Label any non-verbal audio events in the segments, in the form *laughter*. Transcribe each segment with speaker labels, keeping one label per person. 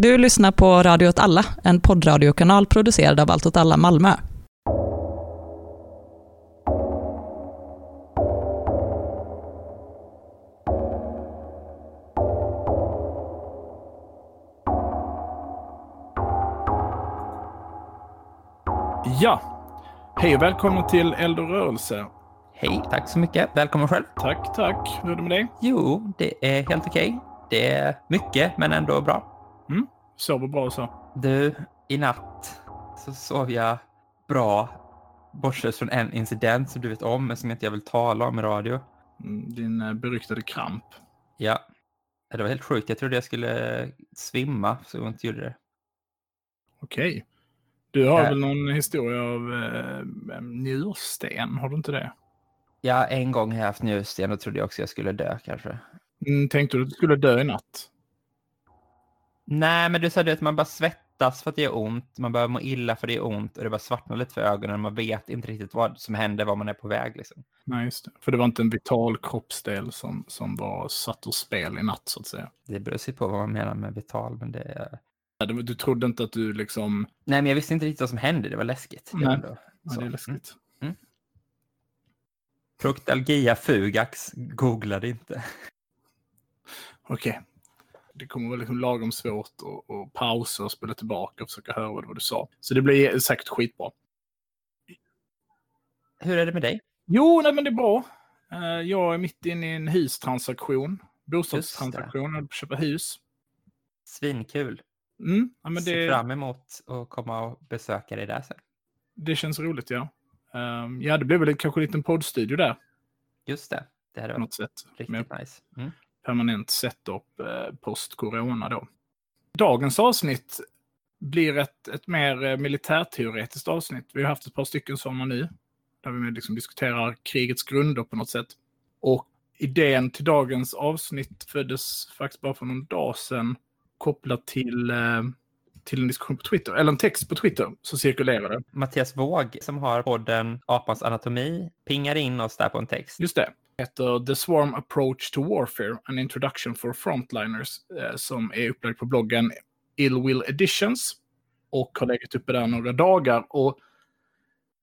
Speaker 1: Du lyssnar på Radio åt alla, en poddradiokanal producerad av Allt åt alla Malmö.
Speaker 2: Ja, hej och välkomna till Eld och rörelse.
Speaker 3: Hej, tack så mycket. Välkommen själv.
Speaker 2: Tack, tack. Hur är det med dig?
Speaker 3: Jo, det är helt okej. Det är mycket, men ändå bra.
Speaker 2: Sover bra så?
Speaker 3: Du, i natt så sov jag bra, bortsett från en incident som du vet om, men som jag inte vill tala om i radio.
Speaker 2: Mm, Din eh, beryktade kramp.
Speaker 3: Ja, det var helt sjukt. Jag trodde jag skulle svimma, så jag inte gjorde det.
Speaker 2: Okej. Du har
Speaker 3: Äh.
Speaker 2: väl någon historia av eh, njursten? Har du inte det?
Speaker 3: Ja, en gång har jag haft njursten och trodde jag också jag skulle dö kanske.
Speaker 2: Mm, tänkte du att du skulle dö i natt?
Speaker 3: Nej, men du sa det att man bara svettas för att det gör ont. Man börjar må illa för det gör ont och det bara svartnar lite för ögonen. Man vet inte riktigt vad som händer, var man är på väg. Liksom.
Speaker 2: Nej, just det. För det var inte en vital kroppsdel som, som var satt ur spel i natt, så att säga.
Speaker 3: Det beror sig på vad man menar med vital, men det är...
Speaker 2: Du trodde inte att du liksom...
Speaker 3: Nej, men jag visste inte riktigt vad som hände. Det var läskigt.
Speaker 2: Nej.
Speaker 3: ändå
Speaker 2: Ja, det är
Speaker 3: Mm.
Speaker 2: läskigt.
Speaker 3: Proctalgia fugax, googlade inte.
Speaker 2: Okej. Det kommer väl liksom lagom svårt att, att pausa och spela tillbaka och försöka höra vad du sa. Så det blir säkert skitbra.
Speaker 3: Hur är det med dig?
Speaker 2: Jo, nej men det är bra. Eh, Jag är mitt inne i en hustransaktion. Bostadstransaktion. Jag köpa hus.
Speaker 3: Svinkul.
Speaker 2: Mm, ja, men
Speaker 3: Ser
Speaker 2: det,
Speaker 3: fram emot att komma och besöka dig där sen.
Speaker 2: det känns roligt, ja. Ehm, Ja, det blir väl kanske en liten poddstudio där
Speaker 3: Just det. Det är
Speaker 2: något sätt. Med
Speaker 3: riktigt nice. Mm.
Speaker 2: Permanent setup eh, post-corona då. Dagens avsnitt blir ett, ett mer eh, militärteoretiskt avsnitt. Vi har haft ett par stycken sådana nu. Där vi liksom diskuterar krigets grunder på något sätt. Och idén till dagens avsnitt föddes faktiskt bara för någon dag sedan. Kopplat till, eh, till en diskussion på Twitter, eller en text på Twitter som cirkulerade.
Speaker 3: Mattias Våg som har podden Apans anatomi pingar in oss där på en text.
Speaker 2: Just det. Heter The Swarm Approach to Warfare, An Introduction for Frontliners, eh, som är upplagd på bloggen Ill Will Editions och har legat uppe där några dagar. Och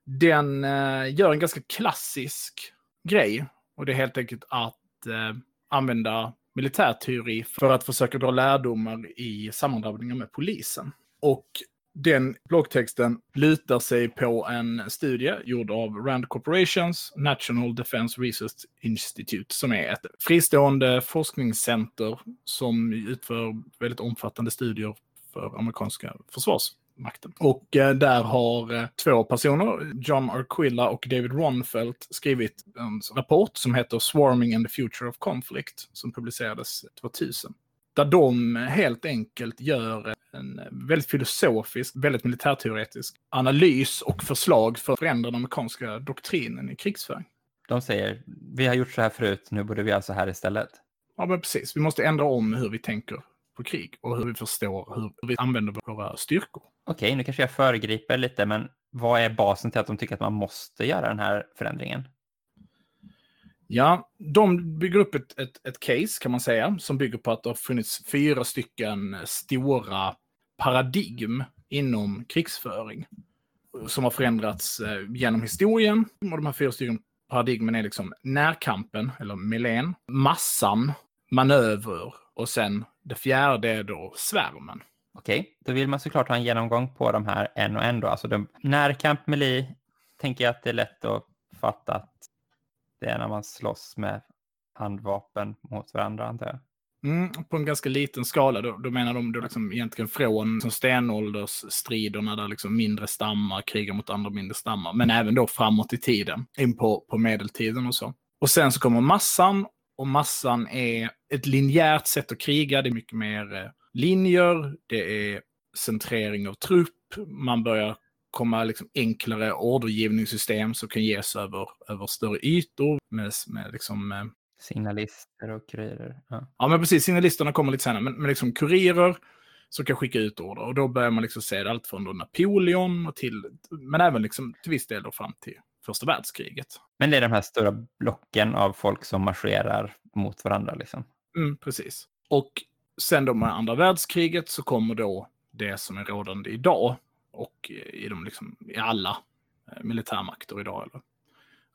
Speaker 2: den eh, gör en ganska klassisk grej och det är helt enkelt att eh, använda militärteori för att försöka dra lärdomar i sammandrabbningar med polisen. Och den bloggtexten lutar sig på en studie gjord av Rand Corporations National Defense Research Institute som är ett fristående forskningscenter som utför väldigt omfattande studier för amerikanska försvarsmakten. Och eh, där har eh, två personer, John Arquilla och David Ronfelt, skrivit en rapport som heter Swarming and the Future of Conflict som publicerades 2000 där de helt enkelt gör en väldigt filosofisk, väldigt militärteoretisk analys och förslag för att förändra den amerikanska doktrinen i krigsföring.
Speaker 3: De säger, vi har gjort så här förut, nu borde vi göra så här istället.
Speaker 2: Ja, men precis. Vi måste ändra om hur vi tänker på krig och hur vi förstår hur vi använder våra styrkor.
Speaker 3: Okej, nu kanske jag föregriper lite, men vad är basen till att de tycker att man måste göra den här förändringen?
Speaker 2: Ja, de bygger upp ett, ett, ett case kan man säga som bygger på att det har funnits fyra stycken stora paradigm inom krigsföring som har förändrats eh, genom historien. Och de här fyra stycken paradigmen är liksom närkampen, eller melén, massan, manöver och sen det fjärde är då svärmen.
Speaker 3: Okej, då vill man såklart ha en genomgång på de här en och en då. Alltså de, närkamp melee tänker jag att det är lätt att fatta att det är när man slåss med handvapen mot varandra antar jag.
Speaker 2: Mm, på en ganska liten skala, då, då menar de då liksom egentligen från som stenåldersstriderna där liksom mindre stammar krigar mot andra mindre stammar, men även då framåt i tiden, in på, på medeltiden och så. Och sen så kommer massan, och massan är ett linjärt sätt att kriga, det är mycket mer eh, linjer, det är centrering av trupp, man börjar komma liksom enklare ordergivningssystem som kan ges över, över större ytor med, med liksom, eh,
Speaker 3: Signalister och kurirer. Ja.
Speaker 2: Ja, men precis. Signalisterna kommer lite senare. Men, men liksom kurirer som kan skicka ut order. Och då börjar man liksom se allt från då Napoleon och till, men även liksom till viss del då fram till första världskriget.
Speaker 3: Men det är de här stora blocken av folk som marscherar mot varandra liksom.
Speaker 2: Mm, precis. Och sen då med andra världskriget så kommer då det som är rådande idag och eh, i, de liksom, i alla eh, militärmakter idag. Eller?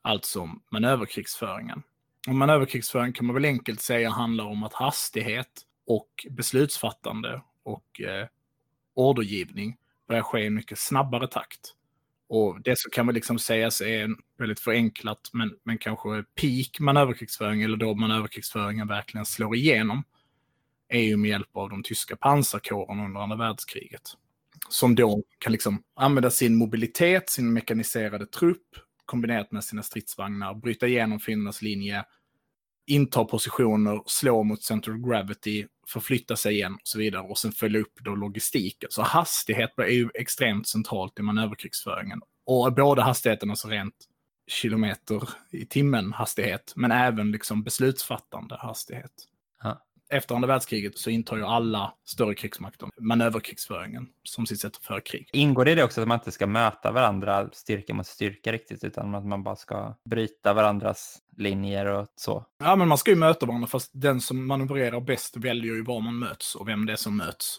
Speaker 2: Alltså manöverkrigsföringen. Och manöverkrigsföring kan man väl enkelt säga handlar om att hastighet och beslutsfattande och eh, ordergivning börjar ske i en mycket snabbare takt. Och det så kan man liksom sägas är en väldigt förenklat, men, men kanske peak manöverkrigsföring, eller då manöverkrigsföringen verkligen slår igenom, är ju med hjälp av de tyska pansarkåren under andra världskriget. Som då kan liksom använda sin mobilitet, sin mekaniserade trupp, kombinerat med sina stridsvagnar, bryta igenom fiendernas linje, inta positioner, slå mot central gravity, förflytta sig igen och så vidare och sen följa upp då logistiken. Så hastighet är ju extremt centralt i manöverkrigsföringen. Och både hastigheten, alltså rent kilometer i timmen hastighet, men även liksom beslutsfattande hastighet.
Speaker 3: Ja.
Speaker 2: Efter andra världskriget så intar ju alla större krigsmakter manöverkrigsföringen som sitt sätt att föra krig.
Speaker 3: Ingår det det också att man inte ska möta varandra styrka mot styrka riktigt, utan att man bara ska bryta varandras linjer och så?
Speaker 2: Ja, men man ska ju möta varandra, fast den som manövrerar bäst väljer ju var man möts och vem det är som möts.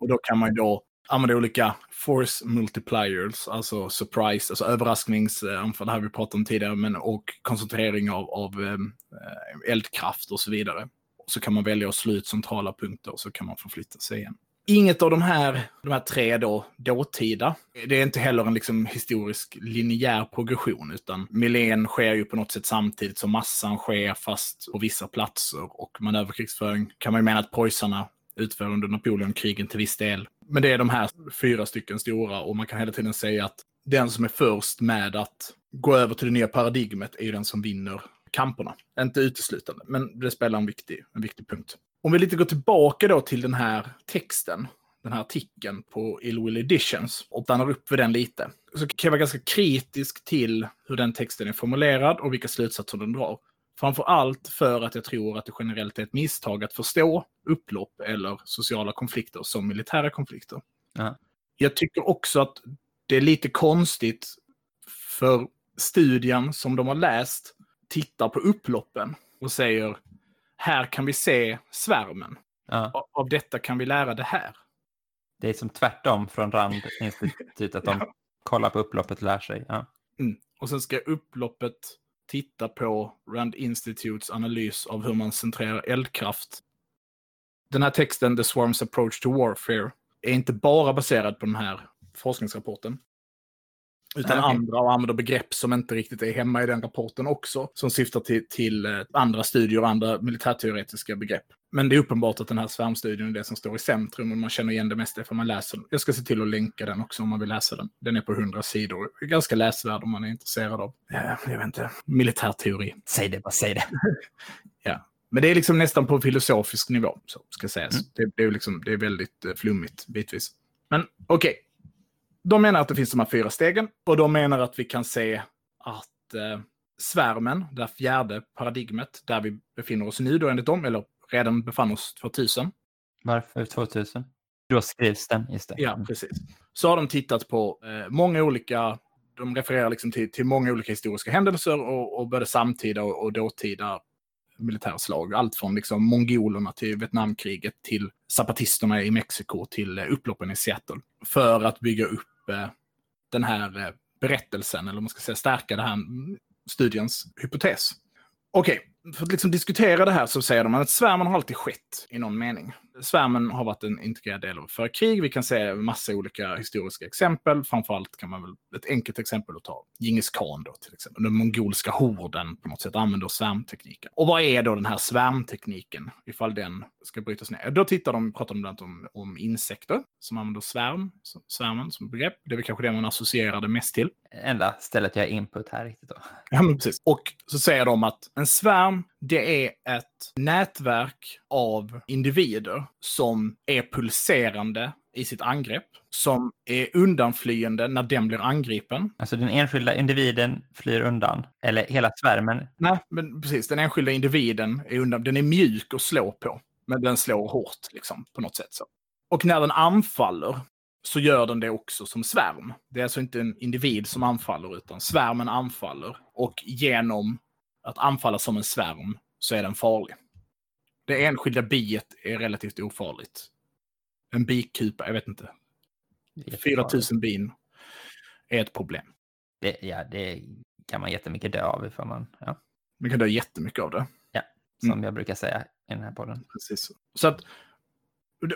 Speaker 2: Och då kan man ju då använda olika force multipliers, alltså surprise, alltså överraskningsanfall, det här vi pratat om tidigare, men och koncentrering av, av eh, eldkraft och så vidare. Och så kan man välja att slå ut centrala punkter och så kan man förflytta sig igen. Inget av de här, de här tre då, dåtida, det är inte heller en liksom historisk linjär progression, utan milén sker ju på något sätt samtidigt som massan sker, fast på vissa platser. Och manöverkrigsföring kan man ju mena att preussarna utför under Napoleonkrigen till viss del. Men det är de här fyra stycken stora och man kan hela tiden säga att den som är först med att gå över till det nya paradigmet är ju den som vinner kamperna. Inte uteslutande, men det spelar en viktig, en viktig punkt. Om vi lite går tillbaka då till den här texten, den här artikeln på Illwill Editions och stannar upp för den lite, så kan jag vara ganska kritisk till hur den texten är formulerad och vilka slutsatser den drar. Framför allt för att jag tror att det generellt är ett misstag att förstå upplopp eller sociala konflikter som militära konflikter.
Speaker 3: Ja.
Speaker 2: Jag tycker också att det är lite konstigt för studien som de har läst tittar på upploppen och säger här kan vi se svärmen.
Speaker 3: Ja.
Speaker 2: Av detta kan vi lära det här.
Speaker 3: Det är som tvärtom från Rand-institutet, att de *laughs*
Speaker 2: Ja.
Speaker 3: kollar på upploppet och lär sig. Ja.
Speaker 2: Mm. Och sen ska upploppet titta på Rand Institutes analys av hur man centrerar eldkraft. Den här texten, The Swarm's Approach to Warfare, är inte bara baserad på den här forskningsrapporten. Utan
Speaker 3: Nej, okej.
Speaker 2: andra och använder begrepp som inte riktigt är hemma i den rapporten också. Som syftar till, till eh, andra studier och andra militärteoretiska begrepp. Men det är uppenbart att den här svärmstudien är det som står i centrum och man känner igen det mesta för man läser den. Jag ska se till att länka den också om man vill läsa den. Den är på 100 sidor. Ganska läsvärd om man är intresserad av, jag vet inte, militärteori.
Speaker 3: Säg det, bara säg det. *laughs*
Speaker 2: Men det är liksom nästan på filosofisk nivå, så ska sägas.
Speaker 3: Mm.
Speaker 2: Det, det, är liksom, det är väldigt eh, flummigt bitvis. Men okej. De menar att det finns de här fyra stegen och de menar att vi kan se att eh, svärmen, det här fjärde paradigmet, där vi befinner oss nu då enligt dem, eller redan befann oss 2000.
Speaker 3: Varför 2000? Då skrivs den, just det.
Speaker 2: Ja, precis. Så har de tittat på eh, många olika, de refererar liksom till, till många olika historiska händelser och, och både samtida och, och dåtida militärslag. Allt från liksom mongolerna till Vietnamkriget till zapatisterna i Mexiko till eh, upploppen i Seattle. För att bygga upp Eh, den här eh, berättelsen, eller om man ska säga stärka den här studiens hypotes. Okej, för att liksom diskutera det här så säger de att svärmen har alltid skett i någon mening. Svärmen har varit en integrerad del av för krig. Vi kan se massa olika historiska exempel. Framförallt kan man väl, ett enkelt exempel att ta, Djingis khan då till exempel. Den mongolska horden på något sätt använder svärmtekniken. Och vad är då den här svärmtekniken, ifall den ska brytas ner? Då tittar de, pratar de bland annat om, om insekter som använder svärm, som- svärmen som begrepp. Det är väl kanske det man associerar det mest till.
Speaker 3: Enda stället jag har input här riktigt då.
Speaker 2: Ja, men precis. Och så säger de att en svärm, det är ett nätverk av individer som är pulserande i sitt angrepp, som är undanflyende när den blir angripen.
Speaker 3: Alltså den enskilda individen flyr undan, eller hela svärmen.
Speaker 2: Nej, men precis. Den enskilda individen är undan. Den är mjuk att slå på, men den slår hårt liksom, på något sätt. Så. Och när den anfaller så gör den det också som svärm. Det är alltså inte en individ som anfaller, utan svärmen anfaller. Och genom att anfalla som en svärm så är den farlig. Det enskilda biet är relativt ofarligt. En bikupa, jag vet inte. 4000 bin är ett problem.
Speaker 3: Det, ja, det kan man jättemycket dö av ifall man... Ja.
Speaker 2: Man kan dö jättemycket av det.
Speaker 3: Ja, som
Speaker 2: Mm.
Speaker 3: jag brukar säga i den här podden.
Speaker 2: Precis. Så att,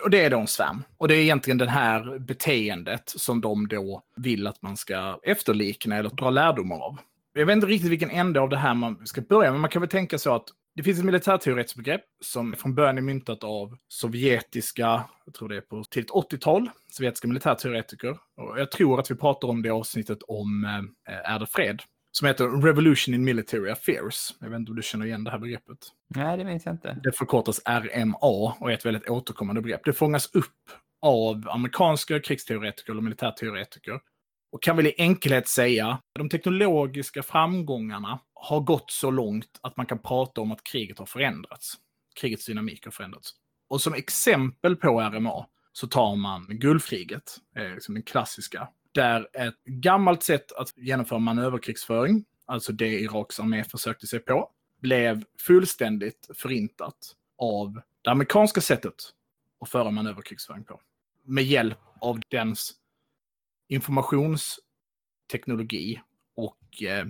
Speaker 2: och det är då en svärm. Och det är egentligen det här beteendet som de då vill att man ska efterlikna eller dra lärdomar av. Jag vet inte riktigt vilken ände av det här man ska börja, men man kan väl tänka så att det finns ett militärteoretiskt begrepp som från början är myntat av sovjetiska, jag tror det är på tidigt 80-tal, sovjetiska militärteoretiker. Och jag tror att vi pratar om det avsnittet om eh, Är det fred? Som heter Revolution in Military Affairs. Jag vet inte om du känner igen det här begreppet.
Speaker 3: Nej, det minns jag inte.
Speaker 2: Det förkortas RMA och är ett väldigt återkommande begrepp. Det fångas upp av amerikanska krigsteoretiker eller militärteoretiker. Och kan väl i enkelhet säga att de teknologiska framgångarna har gått så långt att man kan prata om att kriget har förändrats. Krigets dynamik har förändrats. Och som exempel på RMA så tar man Gulfkriget, liksom den klassiska, där ett gammalt sätt att genomföra manöverkrigsföring, alltså det Iraks armé försökte sig på, blev fullständigt förintat av det amerikanska sättet att föra manöverkrigsföring på. Med hjälp av dens informationsteknologi och eh,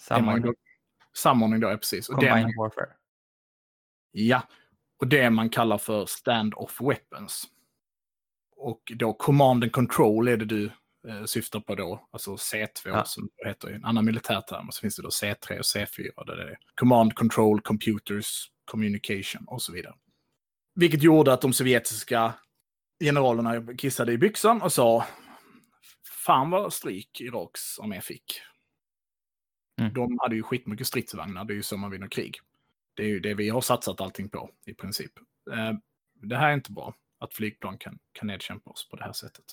Speaker 3: Samordning.
Speaker 2: då, samordning då, ja, precis. Och
Speaker 3: Combined
Speaker 2: man,
Speaker 3: Warfare.
Speaker 2: ja, och det man kallar för stand-off weapons. Och då command and control är det du eh, syftar på då, alltså C2
Speaker 3: Ja.
Speaker 2: som heter i en annan militärterm. Och så finns det då C3 och C4 där det är command control, computers, communication och så vidare. Vilket gjorde att de sovjetiska generalerna kissade i byxan och sa fan vad stryk Iraks armé fick.
Speaker 3: Mm.
Speaker 2: De hade ju skitmycket stridsvagnar, det är ju så man vinner krig. Det är ju det vi har satsat allting på i princip. Eh, det här är inte bra, att flygplan kan, kan nedkämpa oss på det här sättet.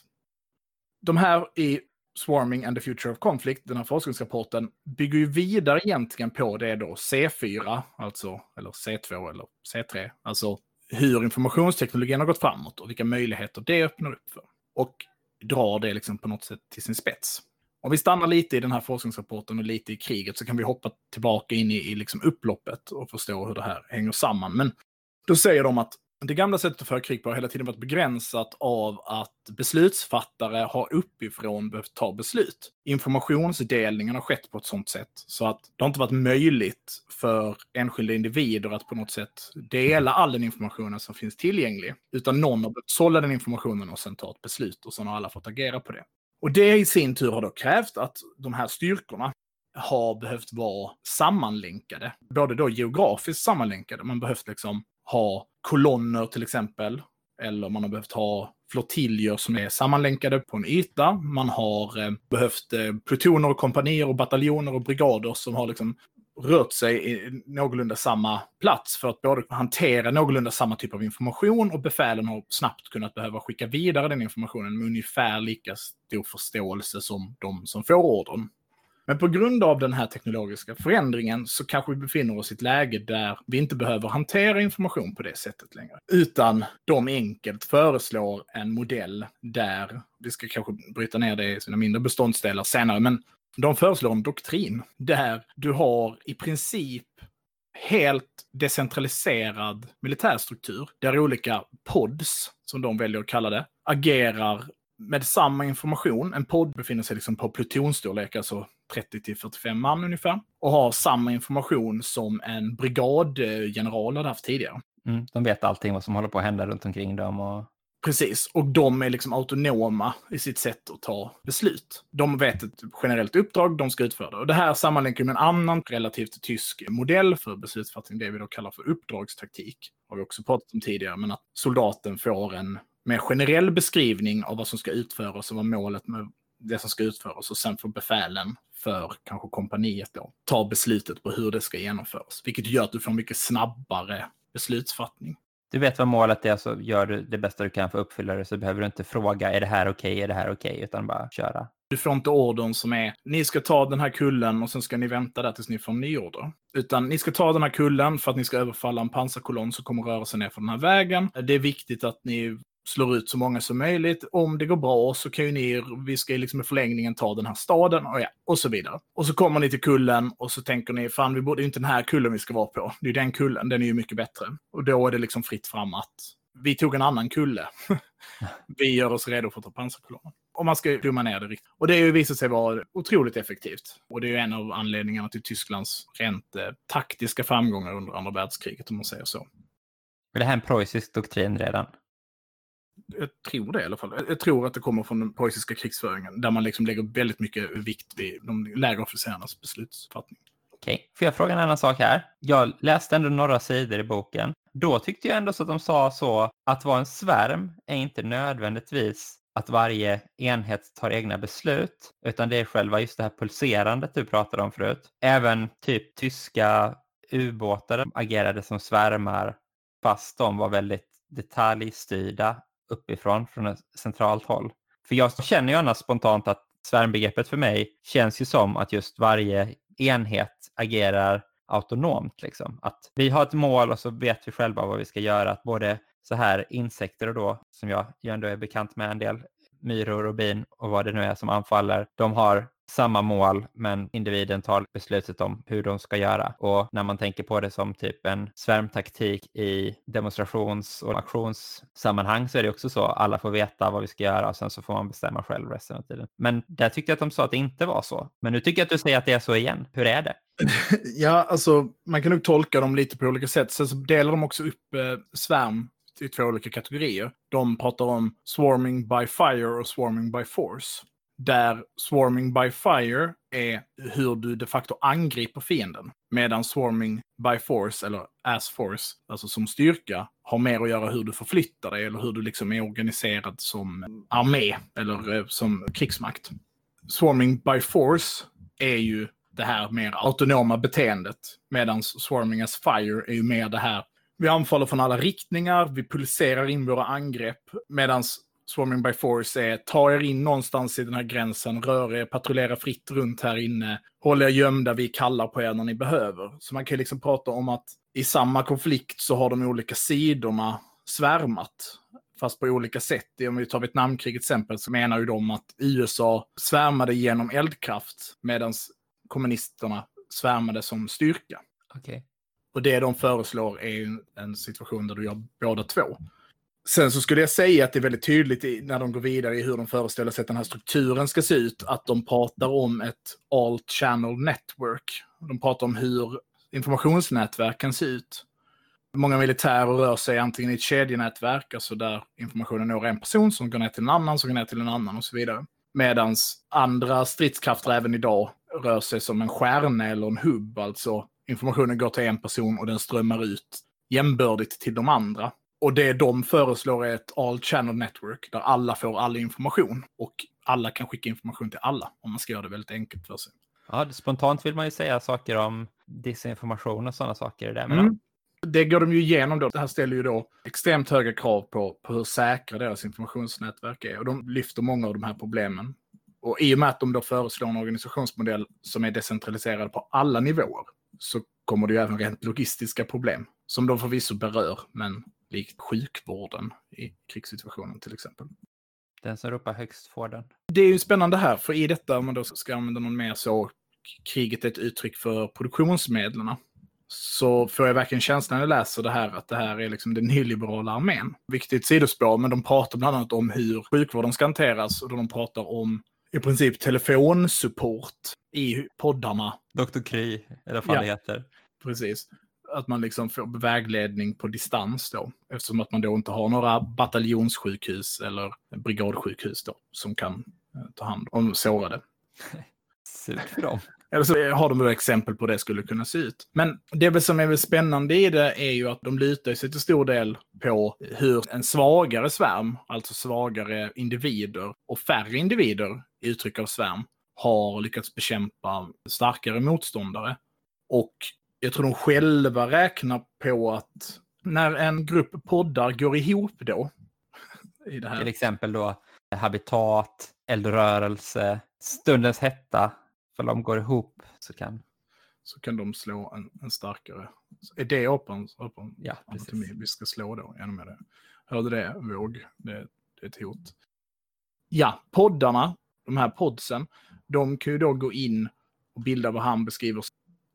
Speaker 2: De här i Swarming and the Future of Conflict, den här forskningsrapporten, bygger ju vidare egentligen på det då C4, alltså, eller C2 eller C3, alltså hur informationsteknologin har gått framåt och vilka möjligheter det öppnar upp för. Och drar det liksom på något sätt till sin spets. Om vi stannar lite i den här forskningsrapporten och lite i kriget så kan vi hoppa tillbaka in i, i liksom upploppet och förstå hur det här hänger samman. Men då säger de att det gamla sättet att föra krig på har hela tiden varit begränsat av att beslutsfattare har uppifrån behövt ta beslut. Informationsdelningen har skett på ett sånt sätt så att det har inte varit möjligt för enskilda individer att på något sätt dela all den informationen som finns tillgänglig. Utan någon har behövt sålla den informationen och sen ta ett beslut och sen har alla fått agera på det. Och det i sin tur har då krävt att de här styrkorna har behövt vara sammanlänkade. Både då geografiskt sammanlänkade, man behövt liksom ha kolonner till exempel. Eller man har behövt ha flottiljer som är sammanlänkade på en yta. Man har eh, behövt eh, plutoner, och kompanier och bataljoner och brigader som har liksom rört sig i någorlunda samma plats för att både hantera någorlunda samma typ av information och befälen har snabbt kunnat behöva skicka vidare den informationen med ungefär lika stor förståelse som de som får ordern. Men på grund av den här teknologiska förändringen så kanske vi befinner oss i ett läge där vi inte behöver hantera information på det sättet längre. Utan de enkelt föreslår en modell där, vi ska kanske bryta ner det i sina mindre beståndsdelar senare, men de föreslår en doktrin där du har i princip helt decentraliserad militärstruktur där olika pods, som de väljer att kalla det, agerar med samma information. En podd befinner sig liksom på plutonstorlek, alltså 30 till 45 man ungefär, och har samma information som en brigadgeneral hade haft tidigare.
Speaker 3: Mm, de vet allting vad som håller på att hända runt omkring dem. Och...
Speaker 2: Precis, och de är liksom autonoma i sitt sätt att ta beslut. De vet ett generellt uppdrag de ska utföra. Och det här sammanlänkar med en annan relativt tysk modell för beslutsfattning, det vi då kallar för uppdragstaktik. Har vi också pratat om tidigare, men att soldaten får en mer generell beskrivning av vad som ska utföras och vad målet med det som ska utföras och sen får befälen för kanske kompaniet då ta beslutet på hur det ska genomföras. Vilket gör att du får mycket snabbare beslutsfattning.
Speaker 3: Du vet vad målet är så gör du det bästa du kan för att uppfylla det så behöver du inte fråga är det här okej, är det här okej, utan bara köra.
Speaker 2: Du får inte ordern som är ni ska ta den här kullen och sen ska ni vänta där tills ni får en ny order. Utan ni ska ta den här kullen för att ni ska överfalla en pansarkolonn som kommer röra sig ner för den här vägen. Det är viktigt att ni slår ut så många som möjligt. Om det går bra så kan ju ni, vi ska liksom i förlängningen ta den här staden och, ja, och så vidare. Och så kommer ni till kullen och så tänker ni, fan vi borde ju inte den här kullen vi ska vara på. Det är ju den kullen, den är ju mycket bättre. Och då är det liksom fritt fram att vi tog en annan kulle. *laughs* vi gör oss redo för att ta pansarkolonnen. Om man ska dumma ner det riktigt. Och det har ju visat sig vara otroligt effektivt. Och det är ju en av anledningarna till Tysklands rent eh, taktiska framgångar under andra världskriget, om man säger så.
Speaker 3: Är det här en preussisk doktrin redan?
Speaker 2: Jag tror det i alla fall. Jag tror att det kommer från den preussiska krigsföringen, där man liksom lägger väldigt mycket vikt vid de lägre officerarnas beslutsfattning.
Speaker 3: Okej, okay. får jag fråga en annan sak här? Jag läste ändå några sidor i boken. Då tyckte jag ändå så att de sa så att vara en svärm är inte nödvändigtvis att varje enhet tar egna beslut, utan det är själva just det här pulserandet du pratade om förut. Även typ tyska ubåtar agerade som svärmar fast de var väldigt detaljstyrda uppifrån från ett centralt håll. För jag känner ju annars spontant att svärmbegreppet för mig känns ju som att just varje enhet agerar autonomt. Liksom. Att vi har ett mål och så vet vi själva vad vi ska göra. Att både så här insekter och då, som jag ju ändå är bekant med en del, myror och bin och vad det nu är som anfaller, de har samma mål men individen tar beslutet om hur de ska göra. Och när man tänker på det som typ en svärmtaktik i demonstrations och aktionssammanhang så är det också så. Alla får veta vad vi ska göra och sen så får man bestämma själv resten av tiden. Men där tyckte jag att de sa att det inte var så. Men nu tycker jag att du säger att det är så igen. Hur är det? *laughs*
Speaker 2: ja, alltså man kan nog tolka dem lite på olika sätt. Sen så delar de också upp eh, svärm i två olika kategorier. De pratar om swarming by fire och swarming by force. Där swarming by fire är hur du de facto angriper fienden. Medan swarming by force, eller as force, alltså som styrka, har mer att göra hur du förflyttar dig eller hur du liksom är organiserad som armé eller eh, som krigsmakt. Swarming by force är ju det här mer autonoma beteendet. Medan swarming as fire är ju mer det här, vi anfaller från alla riktningar, vi pulserar in våra angrepp. Medan Swarming by Force är ta er in någonstans i den här gränsen, rör er, patrullera fritt runt här inne, håll er gömda, vi kallar på er när ni behöver. Så man kan liksom prata om att i samma konflikt så har de olika sidorna svärmat. Fast på olika sätt. Om vi tar Vietnamkriget exempel så menar ju de att USA svärmade genom eldkraft medan kommunisterna svärmade som styrka.
Speaker 3: Okay.
Speaker 2: Och det de föreslår är en situation där du gör båda två. Sen så skulle jag säga att det är väldigt tydligt när de går vidare i hur de föreställer sig att den här strukturen ska se ut, att de pratar om ett alt channel network. De pratar om hur informationsnätverk kan se ut. Många militärer rör sig antingen i ett kedjenätverk, alltså där informationen når en person som går ner till en annan, som går ner till en annan och så vidare. Medan andra stridskrafter även idag rör sig som en stjärna eller en hubb, alltså informationen går till en person och den strömmar ut jämbördigt till de andra. Och det de föreslår är ett all channel network där alla får all information. Och alla kan skicka information till alla om man ska göra det väldigt enkelt för sig.
Speaker 3: Ja, spontant vill man ju säga saker om disinformation och sådana saker. Där, mm.
Speaker 2: Det går de ju igenom då. Det här ställer ju då extremt höga krav på, på hur säkra deras informationsnätverk är. Och de lyfter många av de här problemen. Och i och med att de då föreslår en organisationsmodell som är decentraliserad på alla nivåer så kommer det ju även rent logistiska problem som de förvisso berör, men likt sjukvården i krigssituationen till exempel.
Speaker 3: Den som ropar högst får den.
Speaker 2: Det är ju spännande här, för i detta, om man då ska använda någon mer så, kriget är ett uttryck för produktionsmedlen. Så får jag verkligen känslan när jag läser det här att det här är liksom den nyliberala armén. Vilket är ett sidospår, men de pratar bland annat om hur sjukvården ska hanteras och då de pratar om i princip telefonsupport i poddarna.
Speaker 3: Dr. Kry, eller vad ja, det heter.
Speaker 2: Precis att man liksom får vägledning på distans då. Eftersom att man då inte har några bataljonssjukhus eller brigadsjukhus då som kan eh, ta hand om sårade. *laughs*
Speaker 3: Surt för dem.
Speaker 2: Eller så har de exempel på det skulle kunna se ut. Men det som är väl spännande i det är ju att de lutar sig till stor del på hur en svagare svärm, alltså svagare individer och färre individer i uttryck av svärm, har lyckats bekämpa starkare motståndare. Och jag tror de själva räknar på att när en grupp poddar går ihop då. *laughs*
Speaker 3: I det här. Till exempel då habitat, eldrörelse, stundens hetta. För de går ihop så kan...
Speaker 2: Så kan de slå en, en starkare. Är det open? open
Speaker 3: ja, precis.
Speaker 2: Vi ska slå då, ännu med det. Hörde det, våg. Det, det är ett hot. Ja, poddarna, de här podsen, de kan ju då gå in och bilda vad han beskriver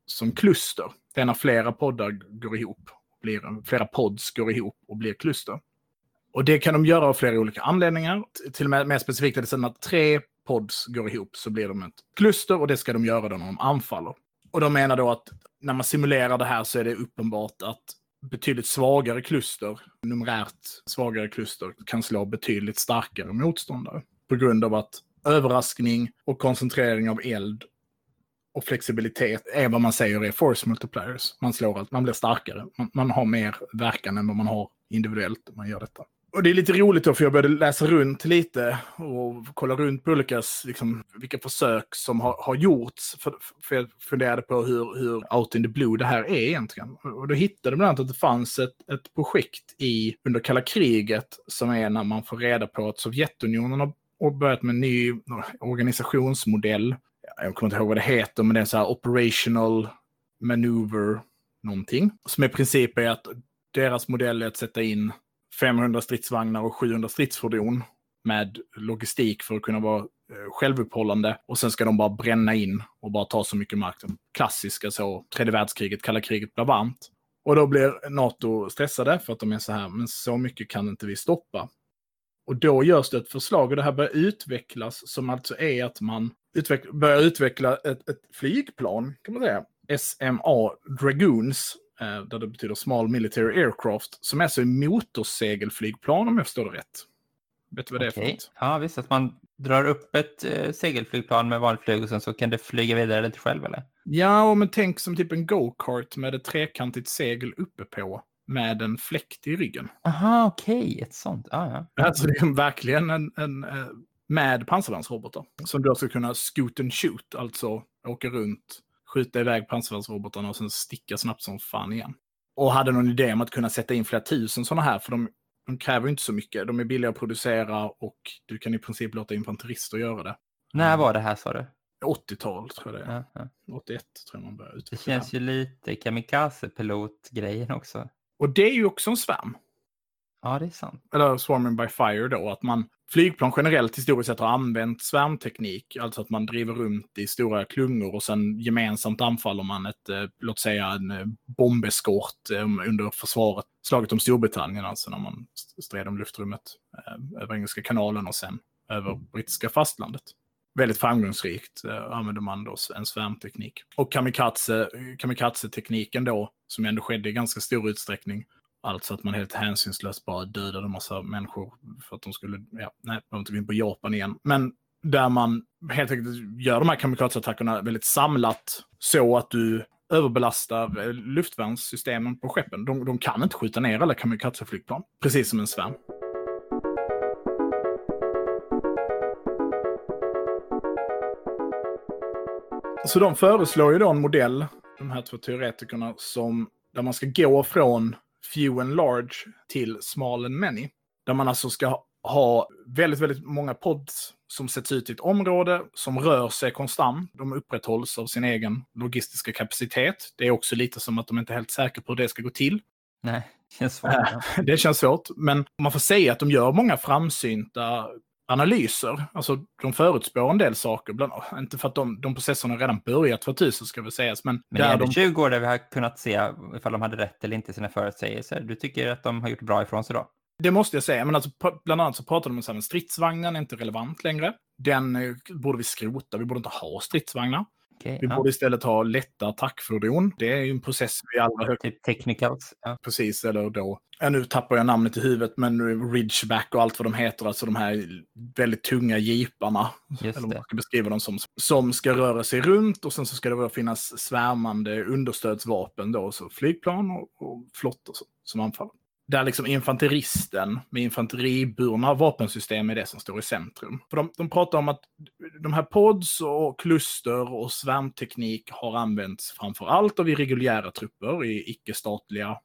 Speaker 2: som kluster. Det är när flera poddar går ihop. Blir, flera pods går ihop och blir kluster. Och det kan de göra av flera olika anledningar. Till och med mer specifikt är det så att tre pods går ihop så blir de ett kluster och det ska de göra då när de anfaller. Och de menar då att när man simulerar det här så är det uppenbart att betydligt svagare kluster, numerärt svagare kluster, kan slå betydligt starkare motståndare. På grund av att överraskning och koncentrering av eld och flexibilitet är vad man säger är force multipliers. Man slår allt, man blir starkare. Man, man har mer verkan än vad man har individuellt om man gör detta. Och det är lite roligt då, för jag började läsa runt lite och kolla runt på olika, liksom, vilka försök som har, har gjorts. För, för jag funderade på hur, hur out in the blue det här är egentligen. Och då hittade jag bland annat att det fanns ett, ett projekt i, under kalla kriget som är när man får reda på att Sovjetunionen har börjat med en ny organisationsmodell. Jag kommer inte ihåg vad det heter, men det är så här operational maneuver någonting. Som i princip är att deras modell är att sätta in 500 stridsvagnar och 700 stridsfordon med logistik för att kunna vara självupphållande självuppehållande. Och sen ska de bara bränna in och bara ta så mycket mark. Klassiska så, tredje världskriget, kalla kriget blir varmt. Och då blir NATO stressade för att de är så här, men så mycket kan inte vi stoppa. Och då görs det ett förslag och det här börjar utvecklas som alltså är att man utveck börjar utveckla ett, ett flygplan, kan man säga. SMA Dragoons Eh, där det betyder Small Military Aircraft, som är så motorsegelflygplan om jag förstår det rätt. Vet du vad det okay. är för något?
Speaker 3: Ja, visst. Att man drar upp ett eh, segelflygplan med vanligt och sen så kan det flyga vidare lite själv, eller?
Speaker 2: Ja, men tänk som typ en go-kart med ett trekantigt segel uppe på med en fläkt i ryggen.
Speaker 3: Aha, okej. Okay. Ett sånt. Ah, ja.
Speaker 2: Alltså det är verkligen en, en, en eh, med pansarvärnsrobotar. Som då ska kunna scoot and shoot, alltså åka runt skjuta iväg pansarvärnsrobotarna och sen sticka snabbt som fan igen. Och hade någon idé om att kunna sätta in flera tusen sådana här, för de, de kräver inte så mycket. De är billiga att producera och du kan i princip låta infanterister göra det.
Speaker 3: När var det här sa du?
Speaker 2: 80-tal tror jag det är. Ja, ja. 81 tror jag man började utveckla.
Speaker 3: Det känns ju lite kamikaze-pilot-grejen också.
Speaker 2: Och det är ju också en svärm.
Speaker 3: Ja, det är sant.
Speaker 2: Eller swarming by fire då, att man flygplan generellt historiskt sett har använt svärmteknik, alltså att man driver runt i stora klungor och sen gemensamt anfaller man ett, eh, låt säga en eh, bombeskort eh, under försvaret, slaget om Storbritannien, alltså när man stred om luftrummet eh, över Engelska kanalen och sen över brittiska fastlandet. Väldigt framgångsrikt eh, använder man då en svärmteknik. Och kamikaze, kamikaze-tekniken då, som ändå skedde i ganska stor utsträckning, Alltså att man helt hänsynslöst bara dödade en massa människor för att de skulle, ja, nej, de inte gå in på Japan igen. Men där man helt enkelt gör de här kamikaze-attackerna väldigt samlat så att du överbelastar eh, luftvärnssystemen på skeppen. De, de kan inte skjuta ner alla kamikaze-flygplan, precis som en svärm. Så de föreslår ju då en modell, de här två teoretikerna, som, där man ska gå från few and large till small and many. Där man alltså ska ha väldigt, väldigt många pods som sätts ut i ett område som rör sig konstant. De upprätthålls av sin egen logistiska kapacitet. Det är också lite som att de inte är helt säkra på hur det ska gå till.
Speaker 3: Nej, det känns svårt. *laughs*
Speaker 2: det känns svårt, men man får säga att de gör många framsynta analyser. Alltså de förutspår en del saker, bland, inte för att de, de processerna redan börjat 2000 ska väl sägas. Men,
Speaker 3: men det är de... 20 år där vi har kunnat se ifall de hade rätt eller inte i sina förutsägelser. Du tycker att de har gjort bra ifrån sig då?
Speaker 2: Det måste jag säga, men alltså, bland annat så pratar de om att stridsvagnen är inte relevant längre. Den eh, borde vi skrota, vi borde inte ha stridsvagnar. Okay, vi ja. borde istället ha lätta attackfordon. Det är ju en process vi alla
Speaker 3: högt... Typ technicals. Ja.
Speaker 2: Precis, eller då... Ja, nu tappar jag namnet i huvudet, men Ridgeback och allt vad de heter, alltså de här väldigt tunga jeeparna. Eller man ska beskriva dem som. Som ska röra sig runt och sen så ska det finnas svärmande understödsvapen då, så flygplan och, och flottor som anfaller där liksom infanteristen med infanteriburna vapensystem är det som står i centrum. För de, de pratar om att de här pods och kluster och svärmteknik har använts framför allt av irreguljära trupper i icke-statliga